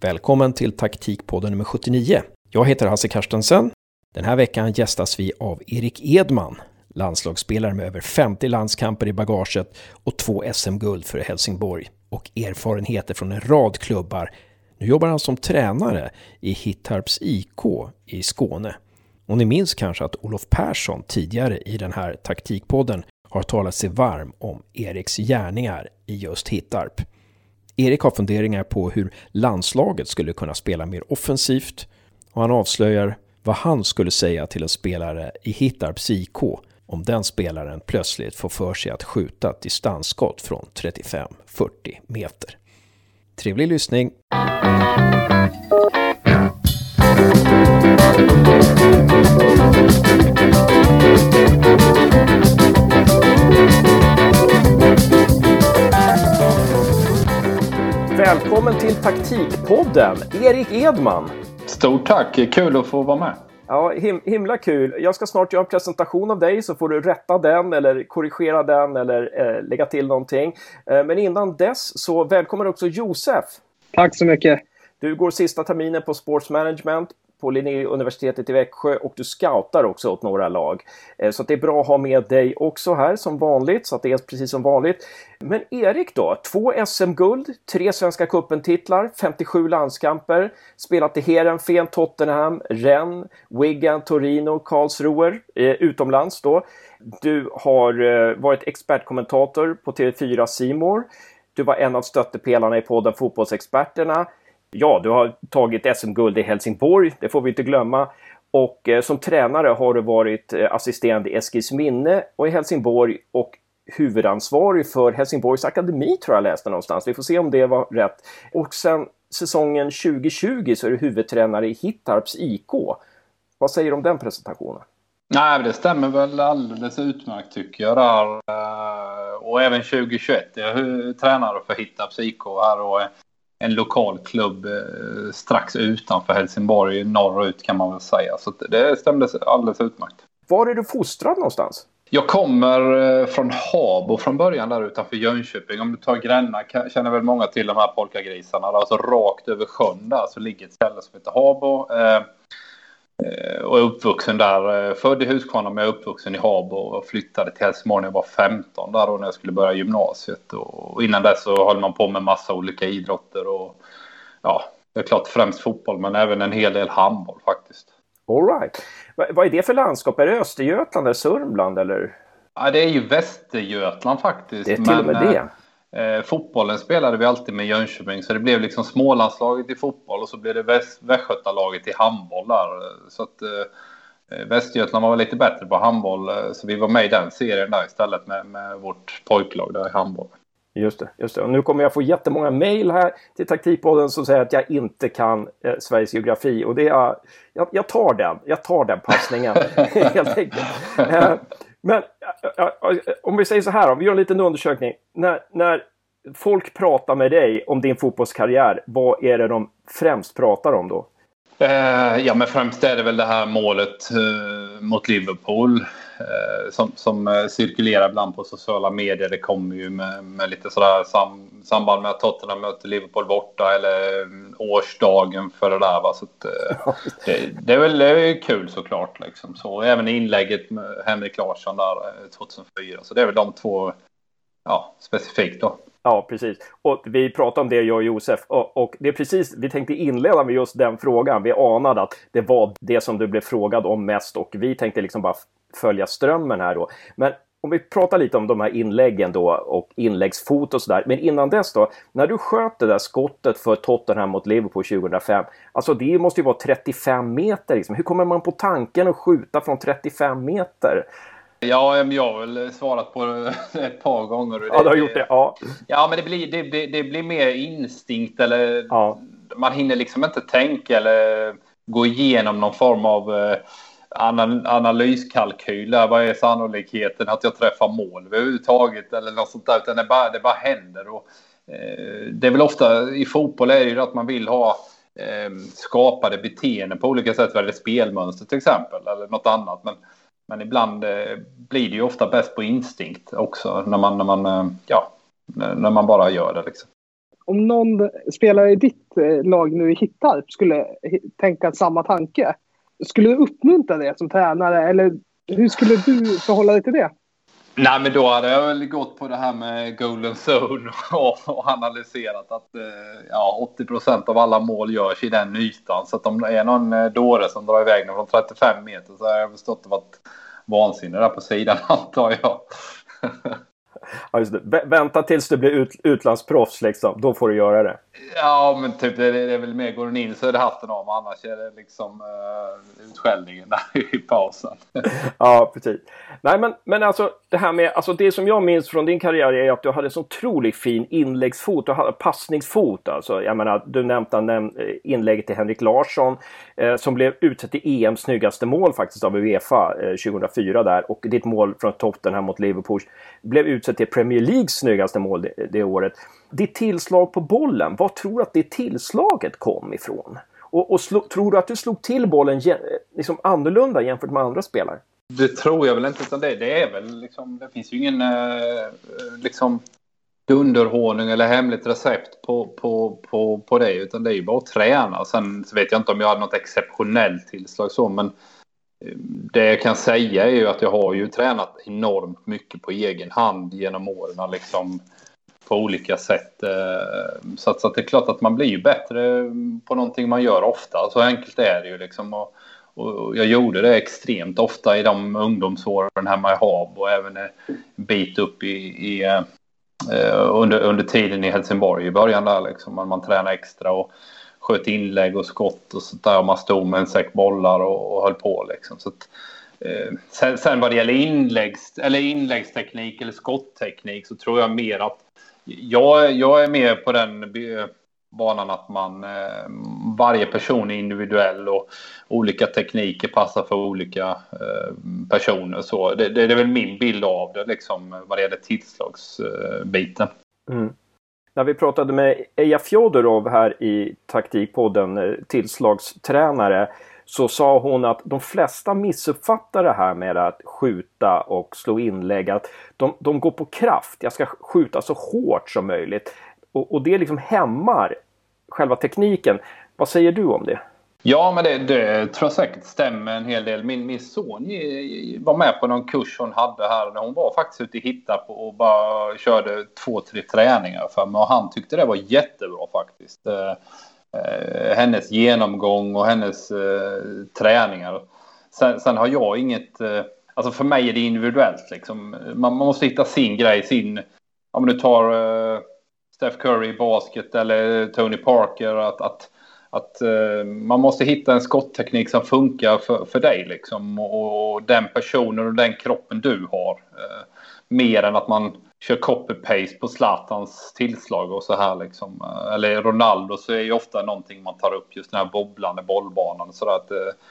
Välkommen till taktikpodden nummer 79. Jag heter Hasse Karstensen. Den här veckan gästas vi av Erik Edman, landslagsspelare med över 50 landskamper i bagaget och två SM-guld för Helsingborg och erfarenheter från en rad klubbar. Nu jobbar han som tränare i Hittarps IK i Skåne. Och ni minns kanske att Olof Persson tidigare i den här taktikpodden har talat sig varm om Eriks gärningar i just Hittarp. Erik har funderingar på hur landslaget skulle kunna spela mer offensivt och han avslöjar vad han skulle säga till en spelare i Hittarps IK om den spelaren plötsligt får för sig att skjuta ett distansskott från 35-40 meter. Trevlig lyssning! Välkommen till Taktikpodden, Erik Edman. Stort tack, kul att få vara med. Ja, him himla kul. Jag ska snart göra en presentation av dig så får du rätta den eller korrigera den eller eh, lägga till någonting. Eh, men innan dess så välkommen också Josef. Tack så mycket. Du går sista terminen på Sports Management på Linnéuniversitetet i Växjö och du scoutar också åt några lag. Eh, så det är bra att ha med dig också här som vanligt, så att det är precis som vanligt. Men Erik då, två SM-guld, tre Svenska cupen-titlar, 57 landskamper, spelat i Heerenveen, Tottenham, Rennes, Wigan, Torino, Karlsruhe, eh, utomlands då. Du har eh, varit expertkommentator på TV4 Simor. Du var en av stöttepelarna i podden Fotbollsexperterna ja, du har tagit SM-guld i Helsingborg, det får vi inte glömma. Och eh, som tränare har du varit eh, assisterande i Eskilsminne och i Helsingborg och huvudansvarig för Helsingborgs akademi tror jag läste någonstans. Vi får se om det var rätt. Och sen säsongen 2020 så är du huvudtränare i Hittarps IK. Vad säger du om den presentationen? Nej, det stämmer väl alldeles utmärkt tycker jag där. Eh, och även 2021. Jag är tränare för Hittarps IK här och eh, en lokal klubb eh, strax utanför Helsingborg, norrut kan man väl säga. Så det stämde alldeles utmärkt. Var är du fostrad någonstans? Jag kommer eh, från Habo från början där utanför Jönköping. Om du tar Gränna känner väl många till de här polkagrisarna. Alltså rakt över sjön där så ligger ett ställe som heter Habo. Eh, Eh, och är uppvuxen där. Eh, född i Huskvarna men jag är uppvuxen i Habo och flyttade till Helsingborg när jag var 15 där då när jag skulle börja gymnasiet. Och innan dess så höll man på med massa olika idrotter och ja, det är klart främst fotboll men även en hel del handboll faktiskt. All right. Vad är det för landskap? Är det Östergötland eller Sörmland eller? Ja, det är ju Västergötland faktiskt. Det är till och med det. Eh, fotbollen spelade vi alltid med Jönköping så det blev liksom Smålandslaget i fotboll och så blev det Väst Västgötalaget i handboll där. Så att eh, Västergötland var lite bättre på handboll eh, så vi var med i den serien där istället med, med vårt pojklag där i handboll. Just det, just det. Och nu kommer jag få jättemånga mejl här till Taktikpodden som säger att jag inte kan eh, Sveriges geografi. Och det är, jag, jag tar den, jag tar den passningen helt enkelt. Eh, men om vi säger så här, om vi gör en liten undersökning. När, när folk pratar med dig om din fotbollskarriär, vad är det de främst pratar om då? Eh, ja, men främst är det väl det här målet eh, mot Liverpool som, som eh, cirkulerar ibland på sociala medier. Det kommer ju med, med lite sådär sam, samband med att Tottenham möter Liverpool borta eller mm, årsdagen för det där. Va? Så att, eh, det, det, är väl det är kul såklart. Liksom. Så, även inlägget med Henrik Larsson där 2004. Eh, Så det är väl de två ja, specifikt då. Ja, precis. Och vi pratade om det, jag och Josef. Och, det är precis, vi tänkte inleda med just den frågan. Vi anade att det var det som du blev frågad om mest och vi tänkte liksom bara följa strömmen här då. Men om vi pratar lite om de här inläggen då och inläggsfot och sådär. Men innan dess då, när du sköt det där skottet för Tottenham mot Liverpool 2005. Alltså det måste ju vara 35 meter liksom. Hur kommer man på tanken att skjuta från 35 meter? Ja, jag har väl svarat på det ett par gånger. Ja, du har gjort det. Ja, ja men det blir, det, det, det blir mer instinkt eller ja. man hinner liksom inte tänka eller gå igenom någon form av analyskalkyl. Vad är sannolikheten att jag träffar mål överhuvudtaget eller något sånt där. Utan det bara, det bara händer. Och, eh, det är väl ofta i fotboll är det ju att man vill ha eh, skapade beteenden på olika sätt. Eller spelmönster till exempel eller något annat. Men men ibland eh, blir det ju ofta bäst på instinkt också när man, när man, eh, ja, när man bara gör det. Liksom. om någon spelare i ditt eh, lag nu i Hittarp skulle tänka samma tanke, skulle du uppmuntra det som tränare eller hur skulle du förhålla dig till det? Nej, men då hade jag väl gått på det här med golden zone och, och analyserat att eh, ja, 80 procent av alla mål görs i den ytan. Så att om det är någon eh, dåre som drar iväg från 35 meter så har jag förstått att det varit vansinne där på sidan antar jag. Ja, just det. Vänta tills du blir ut, utlandsproffs liksom. Då får du göra det. Ja, men typ det, det är väl mer går den in så är det hatten av. Annars är det liksom uh, utskällningen där i pausen. ja, precis. Nej, men, men alltså det här med, alltså det som jag minns från din karriär är att du hade så otroligt fin inläggsfot och passningsfot. Alltså, jag menar, du nämnde näm inlägget till Henrik Larsson eh, som blev utsett till EMs snyggaste mål faktiskt av Uefa eh, 2004 där och ditt mål från Tottenham mot Liverpool blev utsett till Premier Leagues snyggaste mål det, det året. Ditt tillslag på bollen, var tror du att det tillslaget kom ifrån? Och, och slå, tror du att du slog till bollen liksom annorlunda jämfört med andra spelare? Det tror jag väl inte, utan det, det är väl liksom, det finns ju ingen eh, liksom dunderhonung eller hemligt recept på, på, på, på det, utan det är ju bara att träna. Sen så vet jag inte om jag hade något exceptionellt tillslag så, men eh, det jag kan säga är ju att jag har ju tränat enormt mycket på egen hand genom åren, liksom på olika sätt. Eh, så att, så att det är klart att man blir ju bättre på någonting man gör ofta. Så enkelt är det ju liksom. Och, och jag gjorde det extremt ofta i de ungdomsåren hemma i Hab och även en bit upp i, i eh, eh, under, under tiden i Helsingborg i början där liksom. Man, man tränade extra och sköt inlägg och skott och sånt där. Och man stod med en säck bollar och, och höll på liksom. Så att, eh, sen, sen vad det gäller inläggs, eller inläggsteknik eller skottteknik så tror jag mer att jag, jag är mer på den banan att man eh, varje person är individuell och olika tekniker passar för olika eh, personer. Så det, det, är väl min bild av det liksom vad det gäller tillslagsbiten. Mm. När vi pratade med Eja Fjodorov här i Taktikpodden, eh, tillslagstränare, så sa hon att de flesta missuppfattar det här med att skjuta och slå inlägg. Att de, de går på kraft. Jag ska skjuta så hårt som möjligt. Och, och det liksom hämmar själva tekniken. Vad säger du om det? Ja, men det, det tror jag säkert stämmer en hel del. Min, min son var med på någon kurs hon hade här. Hon var faktiskt ute i Hittarp och bara körde två, tre träningar för mig. Och han tyckte det var jättebra faktiskt. Eh, eh, hennes genomgång och hennes eh, träningar. Sen, sen, har jag inget... Alltså för mig är det individuellt liksom. Man, man måste hitta sin grej, sin... Om du tar Steph Curry i basket eller Tony Parker. Att, att, att eh, man måste hitta en skottteknik som funkar för, för dig liksom. Och, och den personen och den kroppen du har. Eh, mer än att man kör copy-paste på Zlatans tillslag och så här liksom. Eh, eller Ronaldo så är ju ofta någonting man tar upp just den här bobblande bollbanan. Så att,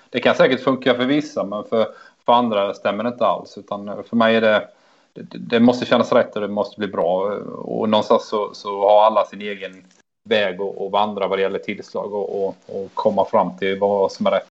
det kan säkert funka för vissa men för, för andra stämmer det inte alls. Utan för mig är det det, det, måste kännas rätt och det måste bli bra. Och någonstans så, så har alla sin egen väg att vandra vad det gäller tillslag och, och, och, komma fram till vad som är rätt.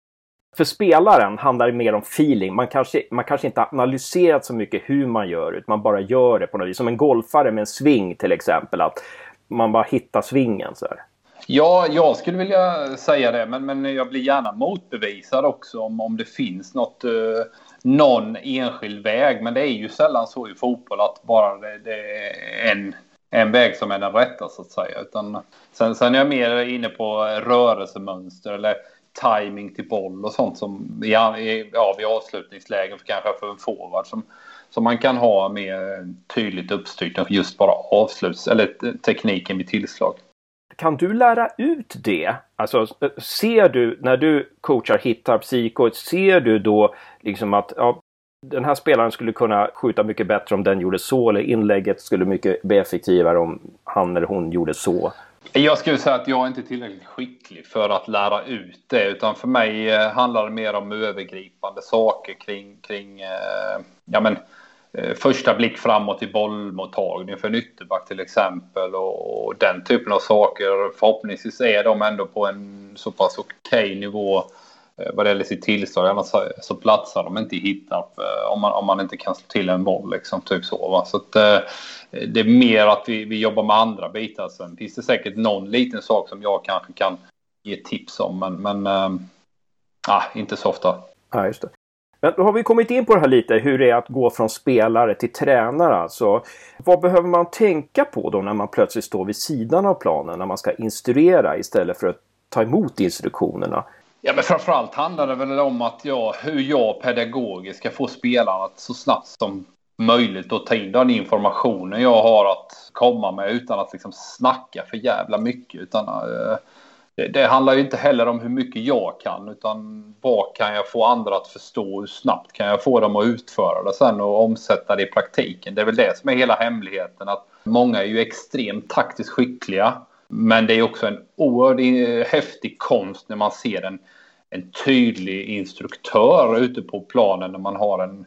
För spelaren handlar det mer om feeling. Man kanske, man kanske inte analyserat så mycket hur man gör, utan man bara gör det på något vis. Som en golfare med en sving till exempel. Att man bara hittar svingen. Så här. Ja, jag skulle vilja säga det, men, men jag blir gärna motbevisad också om, om det finns något uh, någon enskild väg. Men det är ju sällan så i fotboll att bara det, det är en, en väg som är den rätta så att säga. Utan sen, sen är jag mer inne på rörelsemönster eller timing till boll och sånt som ja, vid avslutningslägen för kanske för en forward som, som man kan ha mer tydligt uppstyrt än just bara avsluts eller tekniken vid tillslag. Kan du lära ut det? Alltså eh, ser du när du coachar hittar Siko, ser du då liksom att ja, den här spelaren skulle kunna skjuta mycket bättre om den gjorde så eller inlägget skulle mycket bli effektivare om han eller hon gjorde så? Jag skulle säga att jag är inte tillräckligt skicklig för att lära ut det utan för mig eh, handlar det mer om övergripande saker kring, kring eh, ja men eh, första blick framåt i bollmottagning för en ytterback till exempel och, och, den typen av saker. Förhoppningsvis är de ändå på en så pass okej okay nivå Eh, vad det gäller sitt tillstånd. Annars så platsar de inte i Hittarp eh, om man, om man inte kan slå till en boll. Liksom, typ så, va? så att, eh, det är mer att vi, vi jobbar med andra bitar. Sen finns det säkert någon liten sak som jag kanske kan ge tips om. Men, men äh, inte så ofta. Ja, just det. Men då har vi kommit in på det här lite, hur det är att gå från spelare till tränare. Alltså, vad behöver man tänka på då när man plötsligt står vid sidan av planen när man ska instruera istället för att ta emot instruktionerna? Ja, men framförallt handlar det väl om att jag, hur jag pedagogiskt ska få spelarna att så snabbt som möjligt att ta in den informationen jag har att komma med utan att liksom snacka för jävla mycket. Utan, uh, det, det, handlar ju inte heller om hur mycket jag kan utan vad kan jag få andra att förstå? Hur snabbt kan jag få dem att utföra det sen och omsätta det i praktiken? Det är väl det som är hela hemligheten att många är ju extremt taktiskt skickliga. Men det är också en oerhört häftig konst när man ser en, en tydlig instruktör ute på planen när man har en,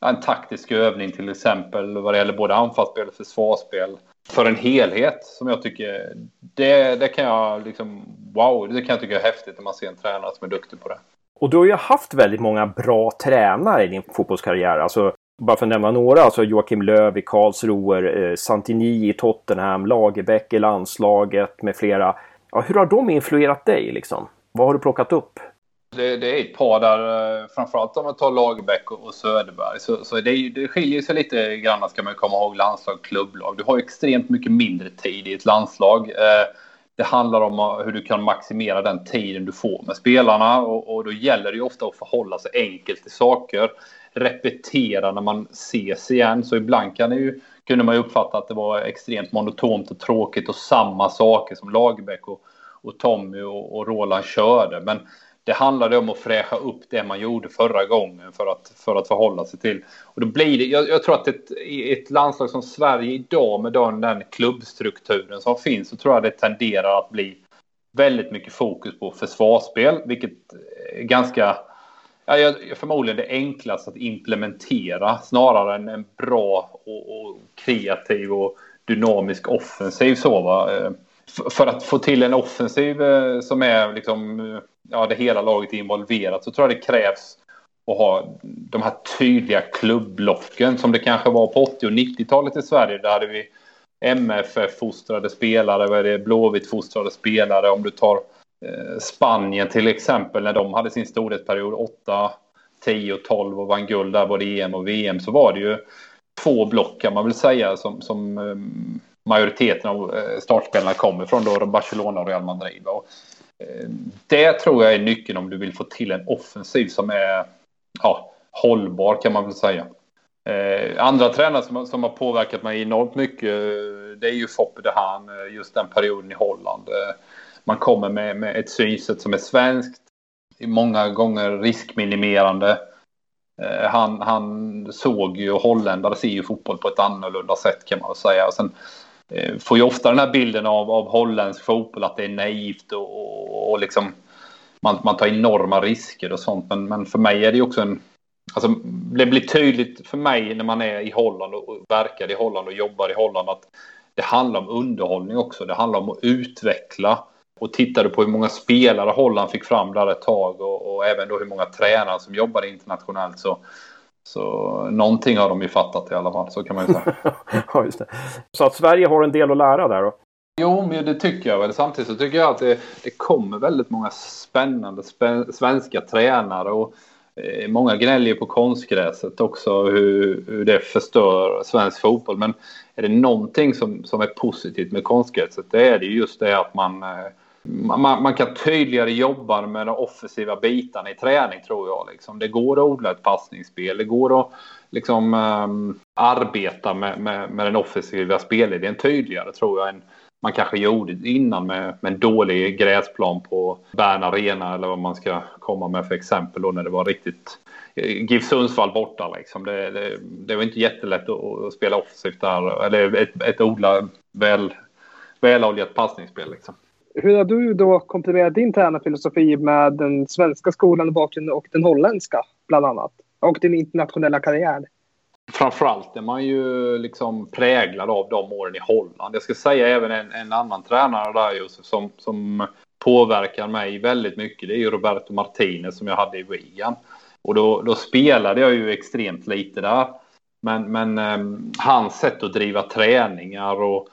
en taktisk övning till exempel vad det gäller både anfallsspel och försvarsspel för en helhet som jag tycker, det, det kan jag liksom, wow, det kan jag tycka är häftigt när man ser en tränare som är duktig på det. Och du har ju haft väldigt många bra tränare i din fotbollskarriär. Alltså, bara för att nämna några, alltså Joakim Löw i Karlsruhe, eh, Santini i Tottenham, Lagerbäck i landslaget med flera. Ja, hur har de influerat dig liksom? Vad har du plockat upp? Det, det, är ett par där, eh, framförallt om man tar Lagerbäck och, Söderberg, så, så det, det skiljer sig lite grann ska man komma ihåg landslag, klubblag. Du har extremt mycket mindre tid i ett landslag. Eh, det handlar om eh, hur du kan maximera den tiden du får med spelarna och, och då gäller det ju ofta att förhålla sig enkelt till saker. Repetera när man ses igen, så ibland kan det ju, kunde man ju uppfatta att det var extremt monotont och tråkigt och samma saker som Lagerbäck och, och Tommy och, och Roland körde. Men det handlade om att fräscha upp det man gjorde förra gången för att, för att förhålla sig till. Och då blir det, jag, jag tror att ett, ett landslag som Sverige idag med den, den klubbstrukturen som finns så tror jag det tenderar att bli väldigt mycket fokus på försvarsspel, vilket är ganska ja, jag, förmodligen det enklaste att implementera snarare än en bra och, och kreativ och dynamisk offensiv. Så, va? Eh, för att få till en offensiv eh, som är liksom eh, ja, det hela laget är involverat så tror jag det krävs att ha de här tydliga klubblocken som det kanske var på 80 och 90-talet i Sverige. Där hade vi MFF-fostrade spelare, vad är det, Blåvitt-fostrade spelare. Om du tar Eh, Spanien till exempel när de hade sin storhetsperiod 8, 10 12 och vann guld där både EM och VM så var det ju två block kan man väl säga som, som ehm, majoriteten av eh, startspelarna kommer från då Barcelona och Real Madrid. Och ehm, det tror jag är nyckeln om du vill få till en offensiv som är ja, hållbar kan man väl säga. Eh, andra tränare som, som har påverkat mig enormt mycket eh, det är ju Foppe de Haan, just den perioden i Holland. Eh, man kommer med, med ett synsätt som är svenskt, många gånger riskminimerande. Eh, han, han såg ju, holländare ser ju fotboll på ett annorlunda sätt kan man väl säga. Och sen Eh, får ju ofta den här bilden av, av holländsk fotboll att det är naivt och, och, och liksom man, man tar enorma risker och sånt. Men, men för mig är det ju också en... Alltså, det blir tydligt för mig när man är i Holland och verkar i Holland och jobbar i Holland att det handlar om underhållning också. Det handlar om att utveckla. Och tittar du på hur många spelare Holland fick fram där ett tag och, och även då hur många tränare som jobbade internationellt så så någonting har de ju fattat i alla fall, så kan man ju säga. ja, just det. Så att Sverige har en del att lära där då? Jo, men det tycker jag väl. Samtidigt så tycker jag att det, det kommer väldigt många spännande spä, svenska tränare och eh, många gnäller på konstgräset också hur, hur det förstör svensk fotboll. Men är det någonting som, som är positivt med konstgräset, det är det just det att man eh, man, man, kan tydligare jobba med de offensiva bitarna i träning tror jag. Liksom. Det går att odla ett passningsspel. Det går att liksom, um, arbeta med, med, med, den offensiva spelidén tydligare tror jag än man kanske gjorde innan med, med en dålig gräsplan på Bern Arena eller vad man ska komma med för exempel då när det var riktigt eh, GIF Sundsvall borta liksom. Det, det, det var inte jättelätt att, spela offensivt där eller ett, ett odla väl, väloljat passningsspel liksom. Hur har du då komprimerat din tränarfilosofi med den svenska skolan och bakgrunden och den holländska bland annat? Och din internationella karriär? Framförallt är man ju liksom präglad av de åren i Holland. Jag ska säga även en, en annan tränare där Josef som, som påverkar mig väldigt mycket det är ju Roberto Martinez som jag hade i Wigan. Och då, då spelade jag ju extremt lite där. Men, men eh, hans sätt att driva träningar och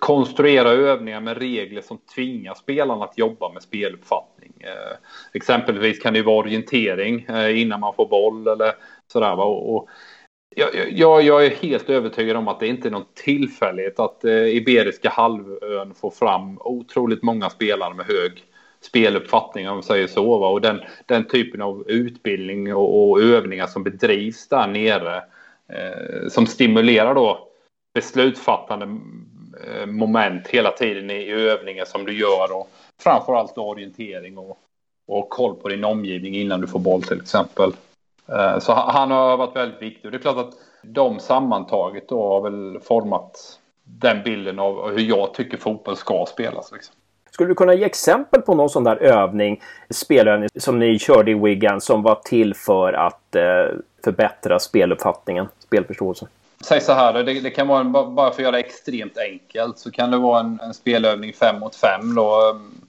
konstruera övningar med regler som tvingar spelarna att jobba med speluppfattning. Eh, exempelvis kan det vara orientering eh, innan man får boll eller sådär. Och, och jag, jag, jag, är helt övertygad om att det inte är någon tillfällighet att eh, Iberiska halvön får fram otroligt många spelare med hög speluppfattning om man säger så. Va? Och den, den typen av utbildning och, och övningar som bedrivs där nere eh, som stimulerar då beslutsfattande Eh, moment hela tiden i övningar som du gör och framförallt orientering och, och koll på din omgivning innan du får boll till exempel. Eh, så han har varit väldigt viktig och det är klart att de sammantaget då har väl format den bilden av hur jag tycker fotboll ska spelas. Liksom. Skulle du kunna ge exempel på någon sån där övning, spelövning som ni körde i Wigan som var till för att eh, förbättra speluppfattningen, spelförståelsen? Säg så här, det, det kan vara, en, bara för att göra det extremt enkelt, så kan det vara en, en spelövning fem mot fem då, um,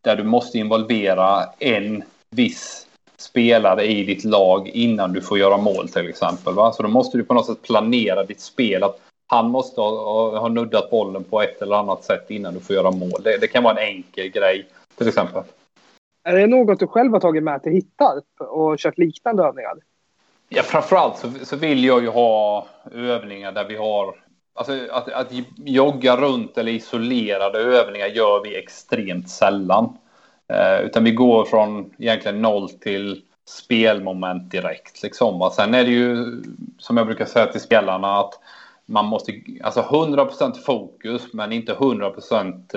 där du måste involvera en viss spelare i ditt lag innan du får göra mål till exempel. Va? Så då måste du på något sätt planera ditt spel. Att han måste ha, ha nuddat bollen på ett eller annat sätt innan du får göra mål. Det, det, kan vara en enkel grej till exempel. Är det något du själv har tagit med till Hittarp och kört liknande övningar? Ja, framförallt så, så vill jag ju ha övningar där vi har Alltså att, att jogga runt eller isolerade övningar gör vi extremt sällan. Eh, utan vi går från egentligen noll till spelmoment direkt. Liksom. Och sen är det ju, som jag brukar säga till spelarna, att man måste, alltså 100% fokus men inte 100%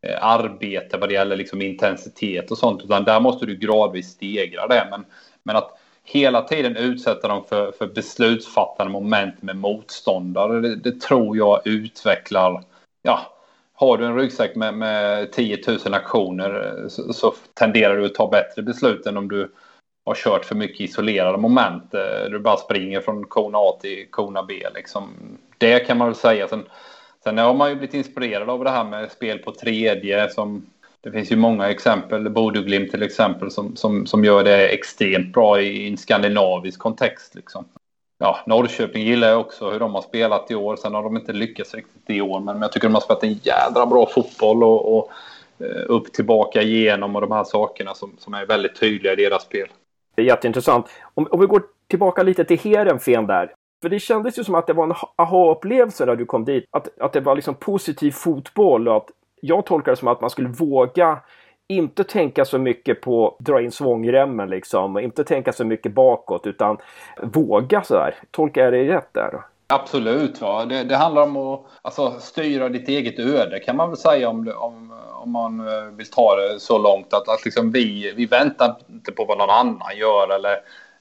eh, arbete vad det gäller liksom intensitet och sånt. Utan där måste du gradvis stegra det. Men, men att hela tiden utsätta dem för, för beslutsfattande moment med motståndare, det, det tror jag utvecklar ja, har du en ryggsäck med, med 10 000 aktioner eh, så, så, tenderar du att ta bättre beslut än om du har kört för mycket isolerade moment. Eh, du bara springer från kona A till kona B. Liksom. Det kan man väl säga. Sen, sen har man ju blivit inspirerad av det här med spel på tredje. Som, det finns ju många exempel, Bodø till exempel, som, som, som gör det extremt bra i en skandinavisk kontext. Liksom ja, Norrköping gillar jag också hur de har spelat i år. Sen har de inte lyckats riktigt i år, men jag tycker de har spelat en jädra bra fotboll och, och eh, upp tillbaka igenom och de här sakerna som, som är väldigt tydliga i deras spel. Det är jätteintressant. Om, om vi går tillbaka lite till Heerenveen där. För det kändes ju som att det var en aha-upplevelse när du kom dit. Att, att det var liksom positiv fotboll och att jag tolkar det som att man skulle våga inte tänka så mycket på dra in svångremmen liksom. Inte tänka så mycket bakåt utan våga sådär. Tolkar jag det rätt där? Absolut. Va? Det, det, handlar om att alltså, styra ditt eget öde kan man väl säga om, om, om man eh, vill ta det så långt att, att liksom vi, vi väntar inte på vad någon annan gör eller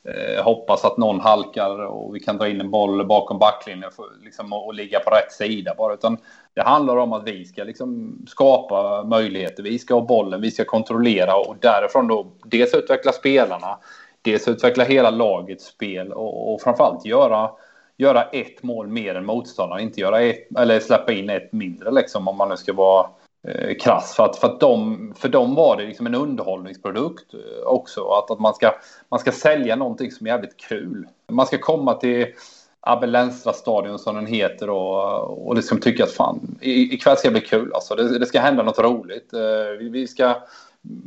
eh, hoppas att någon halkar och vi kan dra in en boll bakom backlinjen för, liksom, och, och ligga på rätt sida bara. Utan det handlar om att vi ska liksom skapa möjligheter. Vi ska ha bollen, vi ska kontrollera och därifrån då dels utveckla spelarna, dels utveckla hela lagets spel och, och framförallt göra, göra ett mål mer än motståndaren. Inte göra ett, eller släppa in ett mindre liksom om man nu ska vara eh, krass. För, att, för, att de, för dem var det liksom en underhållningsprodukt eh, också. Att, att man, ska, man ska sälja någonting som är jävligt kul. Man ska komma till Abel stadion som den heter och, och liksom tycka att fan, ikväll ska det bli kul alltså. Det, det ska hända något roligt. Eh, vi, vi, ska,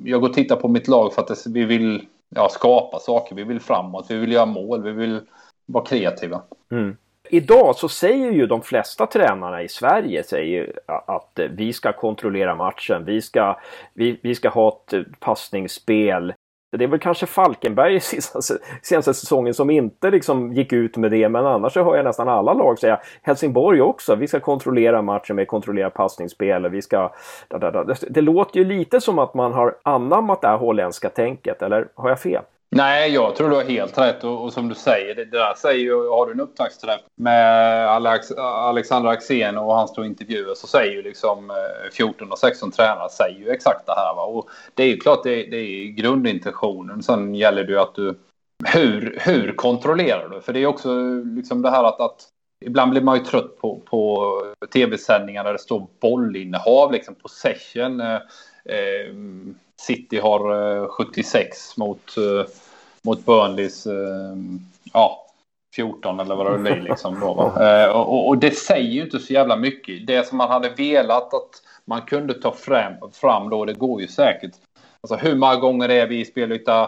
jag går och tittar på mitt lag för att det, vi vill ja, skapa saker, vi vill framåt, vi vill göra mål, vi vill vara kreativa. Mm. Idag så säger ju de flesta tränarna i Sverige säger att vi ska kontrollera matchen, vi ska, vi, vi ska ha ett eh, passningsspel, det är väl kanske Falkenberg i senaste säsongen som inte liksom gick ut med det, men annars så hör jag nästan alla lag säga Helsingborg också. Vi ska kontrollera matchen med kontrollera passningsspel. Vi ska... Det låter ju lite som att man har anammat det här holländska tänket, eller har jag fel? Nej, jag tror du har helt rätt. Och, och som du säger, det, det, där säger ju, har du en upptaktsträff med Alex, Alexander Axén och hans två intervjuer så säger ju liksom eh, 14 och 16 tränare säger ju exakt det här. Va? Och det är ju klart, det, det är grundintentionen. Sen gäller det ju att du, hur, hur kontrollerar du? För det är också liksom det här att, att Ibland blir man ju trött på, på tv-sändningar där det står bollinnehav, liksom possession. Eh, Eh, City har 76 mot, mot Burnleys ja, 14 eller vad det blir liksom då. Och, och, det säger ju inte så jävla mycket. Det som man hade velat att man kunde ta fram, fram då, det går ju säkert. Alltså hur många gånger är vi i spelyta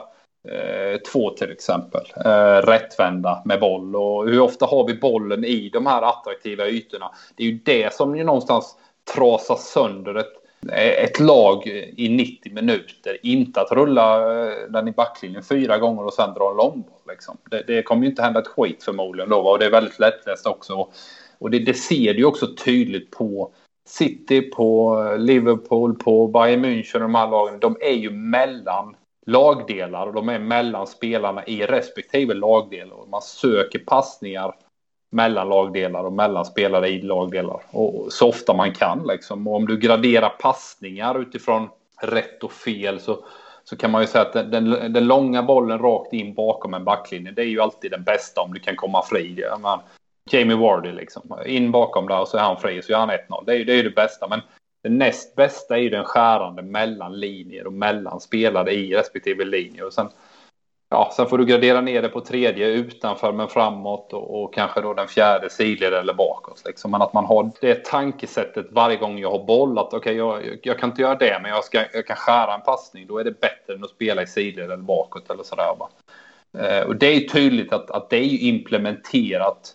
eh, två till exempel, eh, rättvända med boll och hur ofta har vi bollen i de här attraktiva ytorna? Det är ju det som ju någonstans trasar sönder ett, Eh, ett lag i 90 minuter. Inte att rulla eh, den i backlinjen fyra gånger och sen dra en långboll. Liksom. Det, det, kommer ju inte hända ett skit förmodligen då och det är väldigt lättläst också. Och det, det ser du ju också tydligt på City, på Liverpool, på Bayern München och de här lagen. De är ju mellan lagdelar och de är mellan spelarna i respektive lagdel. Och man söker passningar mellan lagdelar och mellan spelare i lagdelar. Och så ofta man kan liksom. Och om du graderar passningar utifrån rätt och fel så, så kan man ju säga att den, den, den långa bollen rakt in bakom en backlinje, det är ju alltid den bästa om du kan komma fri. Man, Jamie Wardy liksom. In bakom där och så är han fri så gör han 1-0. Det är ju det, är det bästa. Men det näst bästa är ju den skärande mellan linjer och mellan spelare i respektive linjer. Och sen, ja, sen får du gradera ner det på tredje utanför men framåt och, och kanske då den fjärde sidled eller bakåt. Liksom. Men att man har det tankesättet varje gång jag har boll att okej, okay, jag, jag, kan inte göra det men jag, ska, jag kan skära en passning. Då är det bättre än att spela i sidled eller bakåt eller sådär. Eh, och det är tydligt att, att det är implementerat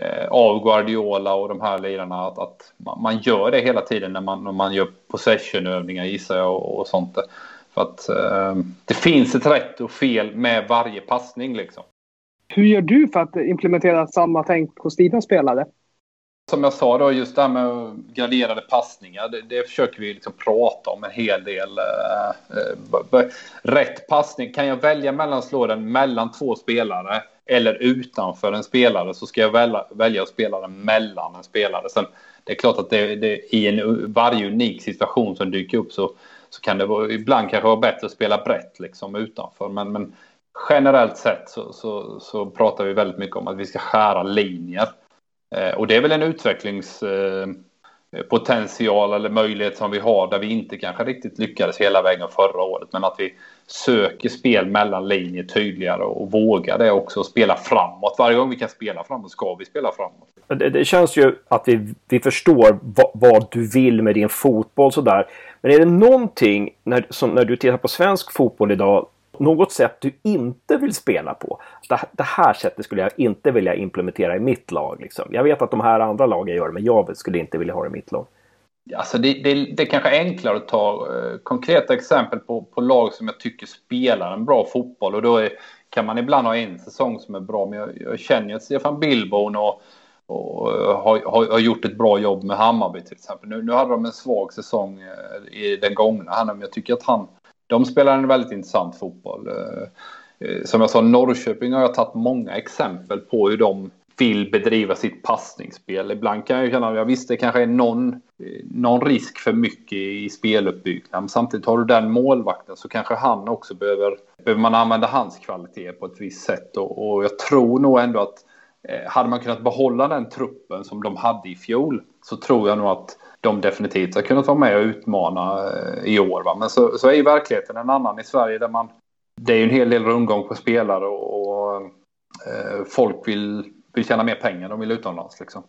Eh, av Guardiola och de här lirarna att, att man gör det hela tiden när man, när man gör possessionövningar gissar jag och, och sånt. För att eh, det finns ett rätt och fel med varje passning liksom. Hur gör du för att implementera samma tänk hos dina spelare? Som jag sa då, just det här med graderade passningar, det, det försöker vi liksom prata om en hel del. Eh, eh rätt passning, kan jag välja mellan att slå den mellan två spelare eller utanför en spelare så ska jag välja, välja att spela den mellan en spelare. Sen, det är klart att det, det, i en, varje unik situation som dyker upp så, så kan det vara, ibland kanske vara bättre att spela brett liksom utanför. Men, men generellt sett så, så, så, pratar vi väldigt mycket om att vi ska skära linjer. Eh, och det är väl en utvecklingspotential eh, eller möjlighet som vi har där vi inte kanske riktigt lyckades hela vägen förra året. Men att vi söker spel mellan linjer tydligare och vågar det också. Spela framåt. Varje gång vi kan spela framåt ska vi spela framåt. Det, det känns ju att vi, vi förstår vad, vad, du vill med din fotboll sådär. Men är det någonting när, som, när du tittar på svensk fotboll idag något sätt du inte vill spela på. Det, det, här sättet skulle jag inte vilja implementera i mitt lag. Liksom. Jag vet att de här andra lagen gör det, men jag skulle inte vilja ha det i mitt lag. Alltså det, det, det är kanske är enklare att ta eh, konkreta exempel på, på lag som jag tycker spelar en bra fotboll. Och då är, kan man ibland ha en säsong som är bra. Men jag, jag känner ju att Stefan Billborn och, och eh, har, har, har, gjort ett bra jobb med Hammarby till exempel. Nu, nu hade de en svag säsong eh, i den gångna. Men jag tycker att han, de spelar en väldigt intressant fotboll. Eh, som jag sa, Norrköping har jag tagit många exempel på hur de vill bedriva sitt passningsspel. Ibland kan jag känna, jag visst det kanske är någon, någon risk för mycket i speluppbyggnad. Men samtidigt har du den målvakten så kanske han också behöver, behöver man använda hans kvalitet på ett visst sätt. Och, och jag tror nog ändå att eh, hade man kunnat behålla den truppen som de hade i fjol så tror jag nog att de definitivt har kunnat vara med och utmana eh, i år. Va? Men så, så är ju verkligheten en annan i Sverige där man det är ju en hel del rundgång på spelare och, och eh, folk vill vill tjäna mer pengar, de vill utomlands liksom.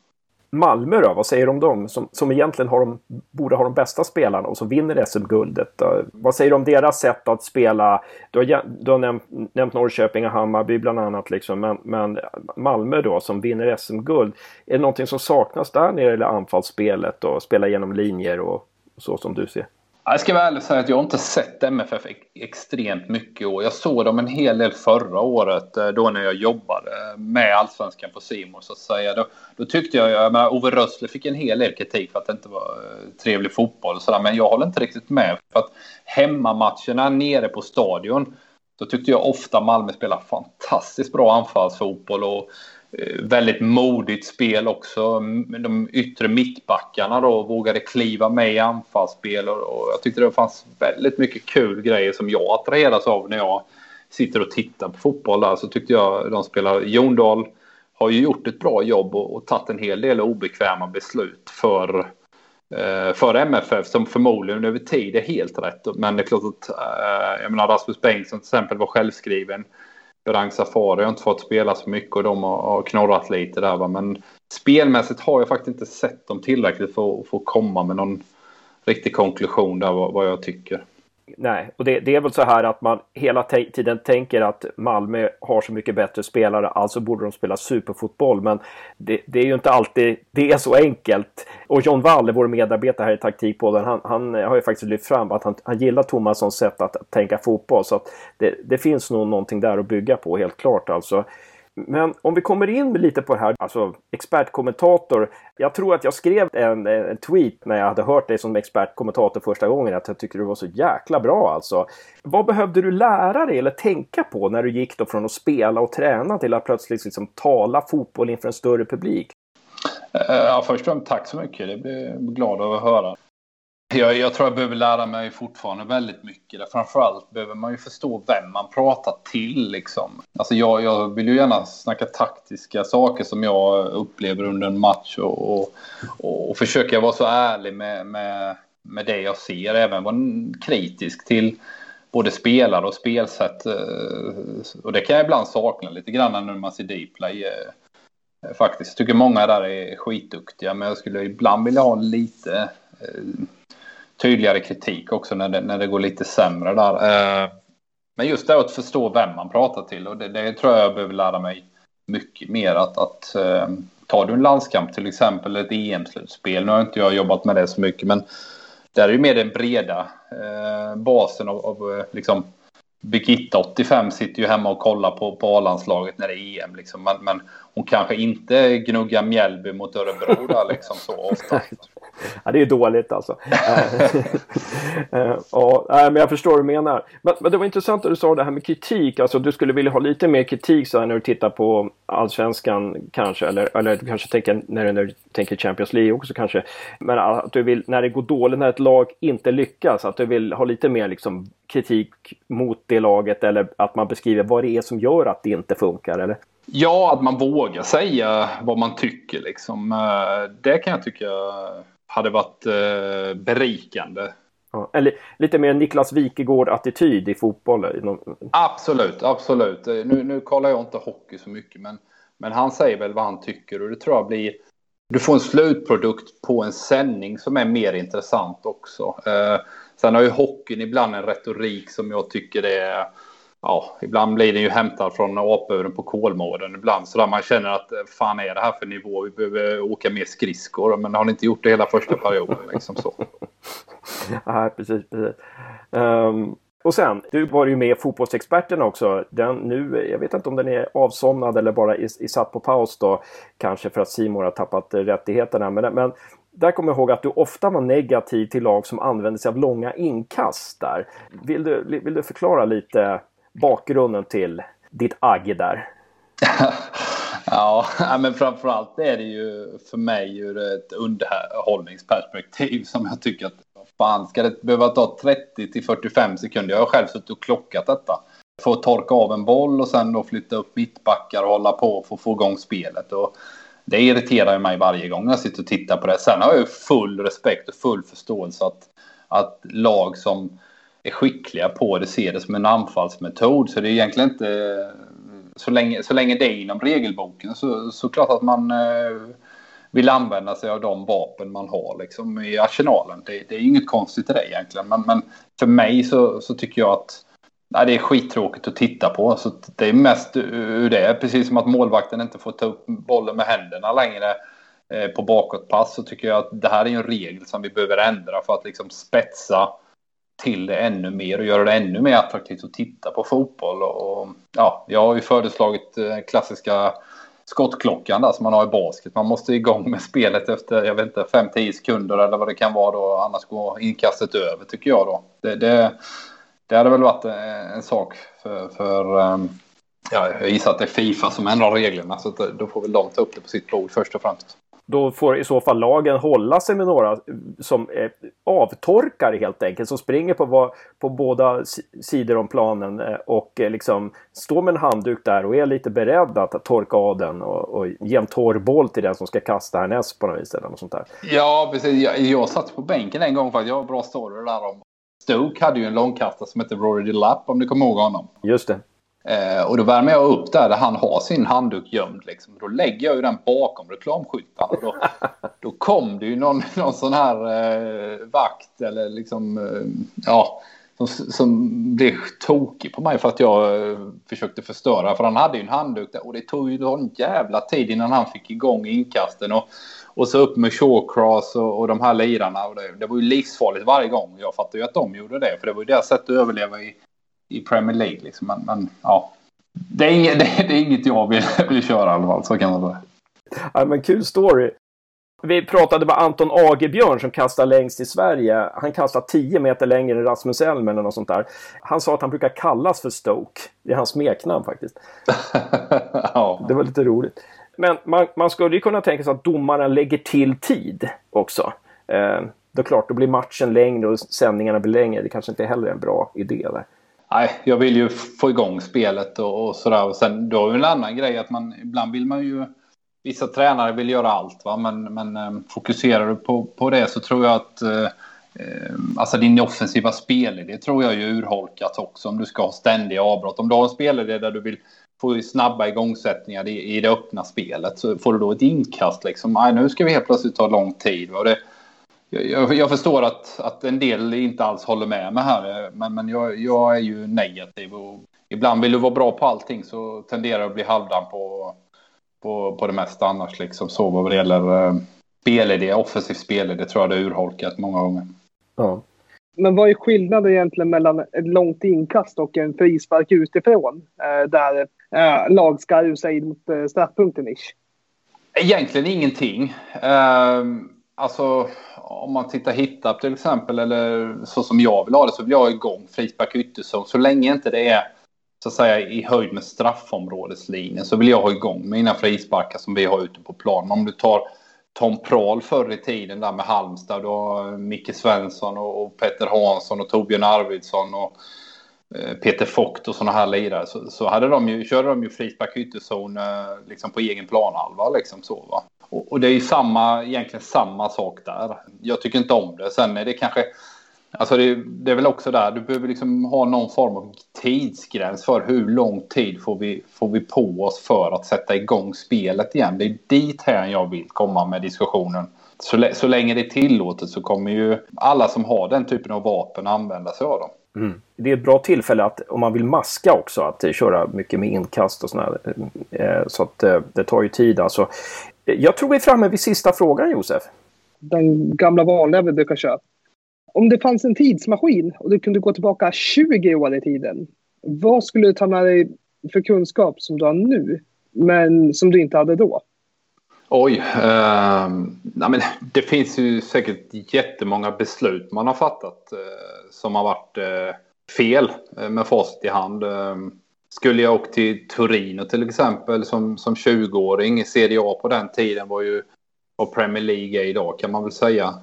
Malmö då, vad säger du om dem? Som, som egentligen har de, borde ha de bästa spelarna och som vinner SM-guldet. Vad säger du om deras sätt att spela? Du har, du har nämnt, nämnt Norrköping och Hammarby bland annat. Liksom, men, men Malmö då som vinner SM-guld. Är det någonting som saknas där när det gäller anfallsspelet och spela genom linjer och så som du ser? Jag ska vara ärlig och säga att jag inte sett MFF extremt mycket i år. jag såg dem en hel del förra året eh, då när jag jobbade med allsvenskan på Simon så att säga. Då, då tyckte jag, jag menar, Ove Rössle fick en hel del kritik för att det inte var eh, trevlig fotboll och sådär, men jag håller inte riktigt med för att hemmamatcherna nere på stadion då tyckte jag ofta Malmö spelade fantastiskt bra anfallsfotboll och Eh, väldigt modigt spel också. De yttre mittbackarna då vågade kliva med i anfallsspel och jag tyckte det fanns väldigt mycket kul grejer som jag attraheras av när jag sitter och tittar på fotboll där så tyckte jag de spelar. Jon Dahl har ju gjort ett bra jobb och, och tagit en hel del obekväma beslut för eh, för MFF som förmodligen över tid är helt rätt. Men det är klart att eh, jag menar Rasmus Bengtsson till exempel var självskriven. Berang Safari har inte fått spela så mycket och de har, har knorrat lite där. Va? Men spelmässigt har jag faktiskt inte sett dem tillräckligt för att få komma med någon riktig konklusion där vad, vad jag tycker. Nej, och det, det, är väl så här att man hela tiden tänker att Malmö har så mycket bättre spelare, alltså borde de spela superfotboll. Men det, det är ju inte alltid det är så enkelt. Och John Wall, vår medarbetare här i Taktikpodden, han, han har ju faktiskt lyft fram att han, han gillar Tomassons sätt att tänka fotboll. Så att det, det finns nog någonting där att bygga på, helt klart alltså. Men om vi kommer in lite på det här, alltså expertkommentator. Jag tror att jag skrev en, en tweet när jag hade hört dig som expertkommentator första gången att jag tyckte du var så jäkla bra alltså. Vad behövde du lära dig eller tänka på när du gick då från att spela och träna till att plötsligt liksom tala fotboll inför en större publik? Eh, ja, först och främst tack så mycket. Det blir jag glad av att höra. Jag, jag, tror jag behöver lära mig fortfarande väldigt mycket. Där. Framförallt behöver man ju förstå vem man pratar till. Liksom. Alltså jag, jag vill ju gärna snacka taktiska saker som jag upplever under en match och, och, och, och försöka vara så ärlig med, med, med det jag ser. Även vara kritisk till både spelare och spelsätt. Eh, och det kan jag ibland sakna lite grann när man ser Dplay. Eh, faktiskt. Jag tycker många där är skitduktiga men jag skulle ibland vilja ha lite eh, tydligare kritik också när det, när det går lite sämre där. Eh, men just det att förstå vem man pratar till och det, det tror jag jag behöver lära mig mycket mer att, att eh, tar du en landskamp till exempel ett EM-slutspel, nu har inte jag jobbat med det så mycket men där är ju mer den breda eh, basen av, av eh, liksom Birgitta 85 sitter ju hemma och kollar på, på A-landslaget när det är EM. Liksom. Men, men, hon kanske inte gnuggar Mjällby mot Örebro där liksom så ofta. ja, det är ju dåligt alltså. Eh, ja, men jag förstår vad du menar. Men, men, det var intressant att du sa det här med kritik. Alltså du skulle vilja ha lite mer kritik så här, när du tittar på allsvenskan kanske. Eller, eller du kanske tänker när du, när du tänker Champions League också kanske. Men att du vill, när det går dåligt, när ett lag inte lyckas, att du vill ha lite mer liksom kritik mot det laget eller att man beskriver vad det är som gör att det inte funkar? Eller? Ja, att man vågar säga vad man tycker. Liksom. Eh, det kan jag tycka hade varit eh, berikande. Ja, eller lite mer Niklas Wikegård-attityd i fotboll? Absolut, absolut. Eh, nu, nu kollar jag inte hockey så mycket, men, men han säger väl vad han tycker och det tror jag blir... Du får en slutprodukt på en sändning som är mer intressant också. Eh, sen har ju hockeyn ibland en retorik som jag tycker är ja, ibland blir den ju hämtad från apuren på Kolmården. Ibland så där man känner att eh, fan är det här för nivå? Vi behöver åka mer skridskor. Men har ni inte gjort det hela första perioden liksom så. Nej, precis, precis. Um, och sen, du var ju med Fotbollsexperterna också. Den nu, jag vet inte om den är avsomnad eller bara är, satt på paus då. Kanske för att Simon har tappat eh, rättigheterna. Men, men där kommer jag ihåg att du ofta var negativ till lag som använde sig av långa inkast där. Vill du, vill du förklara lite bakgrunden till ditt agg där? ja, men framförallt är det ju för mig ur ett underhållningsperspektiv som jag tycker att fan, ska det behöva ta 30 till 45 sekunder? Jag har själv suttit och klockat detta. Få torka av en boll och sen då flytta upp mittbackar och hålla på för att få igång spelet. Och det irriterar mig varje gång jag sitter och tittar på det. Sen har jag full respekt och full förståelse att, att lag som är skickliga på det, ser det som en anfallsmetod. Så det är egentligen inte... Så länge, så länge det är inom regelboken så, så klart att man eh, vill använda sig av de vapen man har liksom, i arsenalen. Det, det är inget konstigt i det egentligen. Men, men för mig så, så tycker jag att nej, det är skittråkigt att titta på. Så det är mest ur det. Precis som att målvakten inte får ta upp bollen med händerna längre eh, på bakåtpass så tycker jag att det här är en regel som vi behöver ändra för att liksom spetsa till det ännu mer och göra det ännu mer attraktivt att titta på fotboll. Och, ja, jag har ju föreslagit eh, klassiska skottklockan där som man har i basket. Man måste igång med spelet efter, jag vet inte, 5-10 sekunder eller vad det kan vara då. Annars går inkastet över tycker jag då. Det, det, det hade väl varit eh, en sak för, för ehm, ja, jag gissar att det är Fifa som ändrar reglerna så eh, då får väl de ta upp det på sitt bord först och främst. Då får i så fall lagen hålla sig med några som är avtorkare helt enkelt. Som springer på, på båda sidor om planen eh, och eh, liksom står med en handduk där och är lite beredd att torka av den och, och ge en torr boll till den som ska kasta härnäst på något vis. Eller något sånt där. Ja, precis. Jag, jag satt på bänken en gång för att jag har bra story där om Stoke hade ju en långkastare som hette Rory DeLapp om ni kommer ihåg honom. Just det. Eh, och då värmer jag upp där, där han har sin handduk gömd. Liksom. Då lägger jag ju den bakom reklamskyltarna. Då, då kom det ju någon, någon sån här eh, vakt eller liksom, eh, ja, som, som blev tokig på mig för att jag eh, försökte förstöra. För han hade ju en handduk där och det tog ju en jävla tid innan han fick igång inkasten. Och, och så upp med Shawcross och, och de här lirarna. Och det, det var ju livsfarligt varje gång. Jag fattar ju att de gjorde det, för det var ju deras sätt att överleva i i Premier League. Liksom. Men, men ja, det är, inget, det, är, inget jag vill, vill köra i alla fall. Så kan man säga. Ja, men kul story. Vi pratade med Anton Agebjörn som kastar längst i Sverige. Han kastar 10 meter längre än Rasmus Elm eller något sånt där. Han sa att han brukar kallas för Stoke. Det är hans smeknamn faktiskt. ja. Det var lite roligt. Men man, man skulle ju kunna tänka sig att domaren lägger till tid också. Eh, då klart, då blir matchen längre och sändningarna blir längre. Det kanske inte heller är en bra idé där nej, jag vill ju få igång spelet och, och sådär. Och sen då är det en annan grej att man ibland vill man ju. Vissa tränare vill göra allt, va? men, men eh, fokuserar du på, på det så tror jag att eh, eh alltså din offensiva spelidé tror jag är urholkat också om du ska ha ständiga avbrott. Om du har en spelidé där du vill få snabba igångsättningar i, i det öppna spelet så får du då ett inkast liksom. Nej, nu ska vi helt plötsligt ta lång tid. Va? Det, jag, jag, förstår att, att en del inte alls håller med mig här, men, men jag, jag är ju negativ. Och ibland vill du vara bra på allting så tenderar du att bli halvdan på, på, på det mesta annars. Liksom. Så vad det gäller eh, spelidé, offensiv spelidé tror jag det är urholkat många gånger. Ja. Men vad är skillnaden egentligen mellan ett långt inkast och en frispark utifrån? Eh, där eh, lag ska rusa in mot eh, straffpunkten ish? Egentligen ingenting. Eh, alltså om man tittar hittar till exempel eller så som jag vill ha det så vill jag ha igång frispark ytterzon. Så länge inte det är så att säga i höjd med straffområdeslinjen så vill jag ha igång mina frisparkar som vi har ute på planen. Om du tar Tom Prahl förr i tiden där med Halmstad och eh, Micke Svensson och Petter Hansson och Torbjörn Arvidsson och eh, Peter Fogt och sådana här lirare så, så hade de ju, körde de ju frispark ytterzon eh, liksom på egen planhalva liksom så va. Och, och, det är ju samma, egentligen samma sak där. Jag tycker inte om det. Sen är det kanske, alltså det, det är väl också där, du behöver liksom ha någon form av tidsgräns för hur lång tid får vi, får vi på oss för att sätta igång spelet igen. Det är dit här jag vill komma med diskussionen. Så, så länge det är tillåtet så kommer ju alla som har den typen av vapen använda sig av dem. Mm. Det är ett bra tillfälle att om man vill maska också att eh, köra mycket med inkast och sådär. Eh, eh, så att det tar ju tid alltså. Jag tror vi är framme vid sista frågan Josef. Den gamla vanliga vi brukar köra. Om det fanns en tidsmaskin och du kunde gå tillbaka 20 år i tiden. Vad skulle du ta med dig för kunskap som du har nu men som du inte hade då? Oj, eh, nej men det finns ju säkert jättemånga beslut man har fattat eh, som har varit eh, fel eh, med facit i hand. Skulle jag åkt till Torino till exempel som, som 20-åring. Serie A på den tiden var ju vad Premier League är idag kan man väl säga.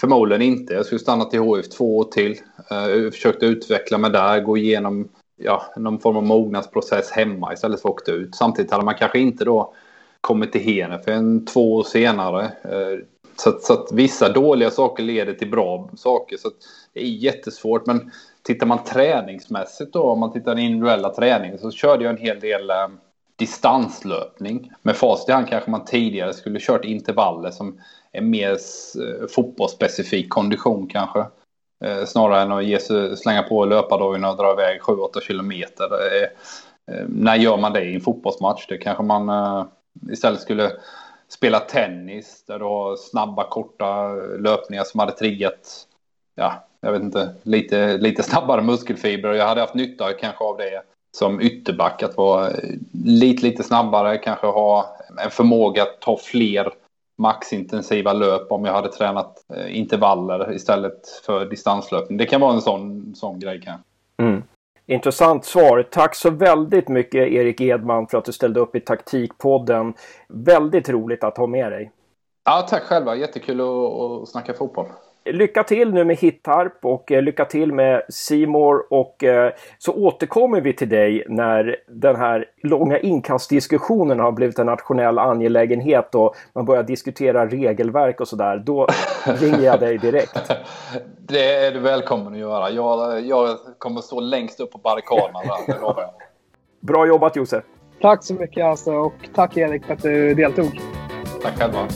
Förmodligen inte. Jag skulle stannat i HF två år till. Uh, försökte utveckla mig där, gå igenom ja, någon form av mognadsprocess hemma istället för att åka ut. Samtidigt hade man kanske inte då kommit till Hene för en två år senare. Eh, så så, så, att vissa dåliga saker leder till bra saker. Så det är jättesvårt. Men tittar man träningsmässigt då, om man tittar den individuella träningen så körde jag en hel del eh, distanslöpning. Med facit i hand kanske man tidigare skulle kört intervaller som är mer eh, fotbollsspecifik kondition kanske. Eh, snarare än att ge sig, slänga på löpardojorna och dra iväg 7-8 kilometer. Eh, eh, när gör man det i en fotbollsmatch? Det kanske man eh, istället skulle spela tennis där du har snabba korta löpningar som hade triggat ja, jag vet inte, lite, lite snabbare muskelfibrer. Jag hade haft nytta kanske av det som ytterback. Att vara lite, lite snabbare, kanske ha en förmåga att ta fler maxintensiva löp om jag hade tränat eh, intervaller istället för distanslöpning. Det kan vara en sån, sån grej kanske. Mm. Intressant svar. Tack så väldigt mycket Erik Edman för att du ställde upp i Taktikpodden. Väldigt roligt att ha med dig. Ja, tack själva. Jättekul att, att snacka fotboll. Lycka till nu med Hittarp och eh, lycka till med Simor och eh, så återkommer vi till dig när den här långa inkastdiskussionen har blivit en nationell angelägenhet och man börjar diskutera regelverk och sådär. Då ringer jag dig direkt. Det är du välkommen att göra. Jag, jag kommer stå längst upp på barrikaderna. Bra jobbat Josef! Tack så mycket alltså och tack Erik för att du deltog. Tack själva.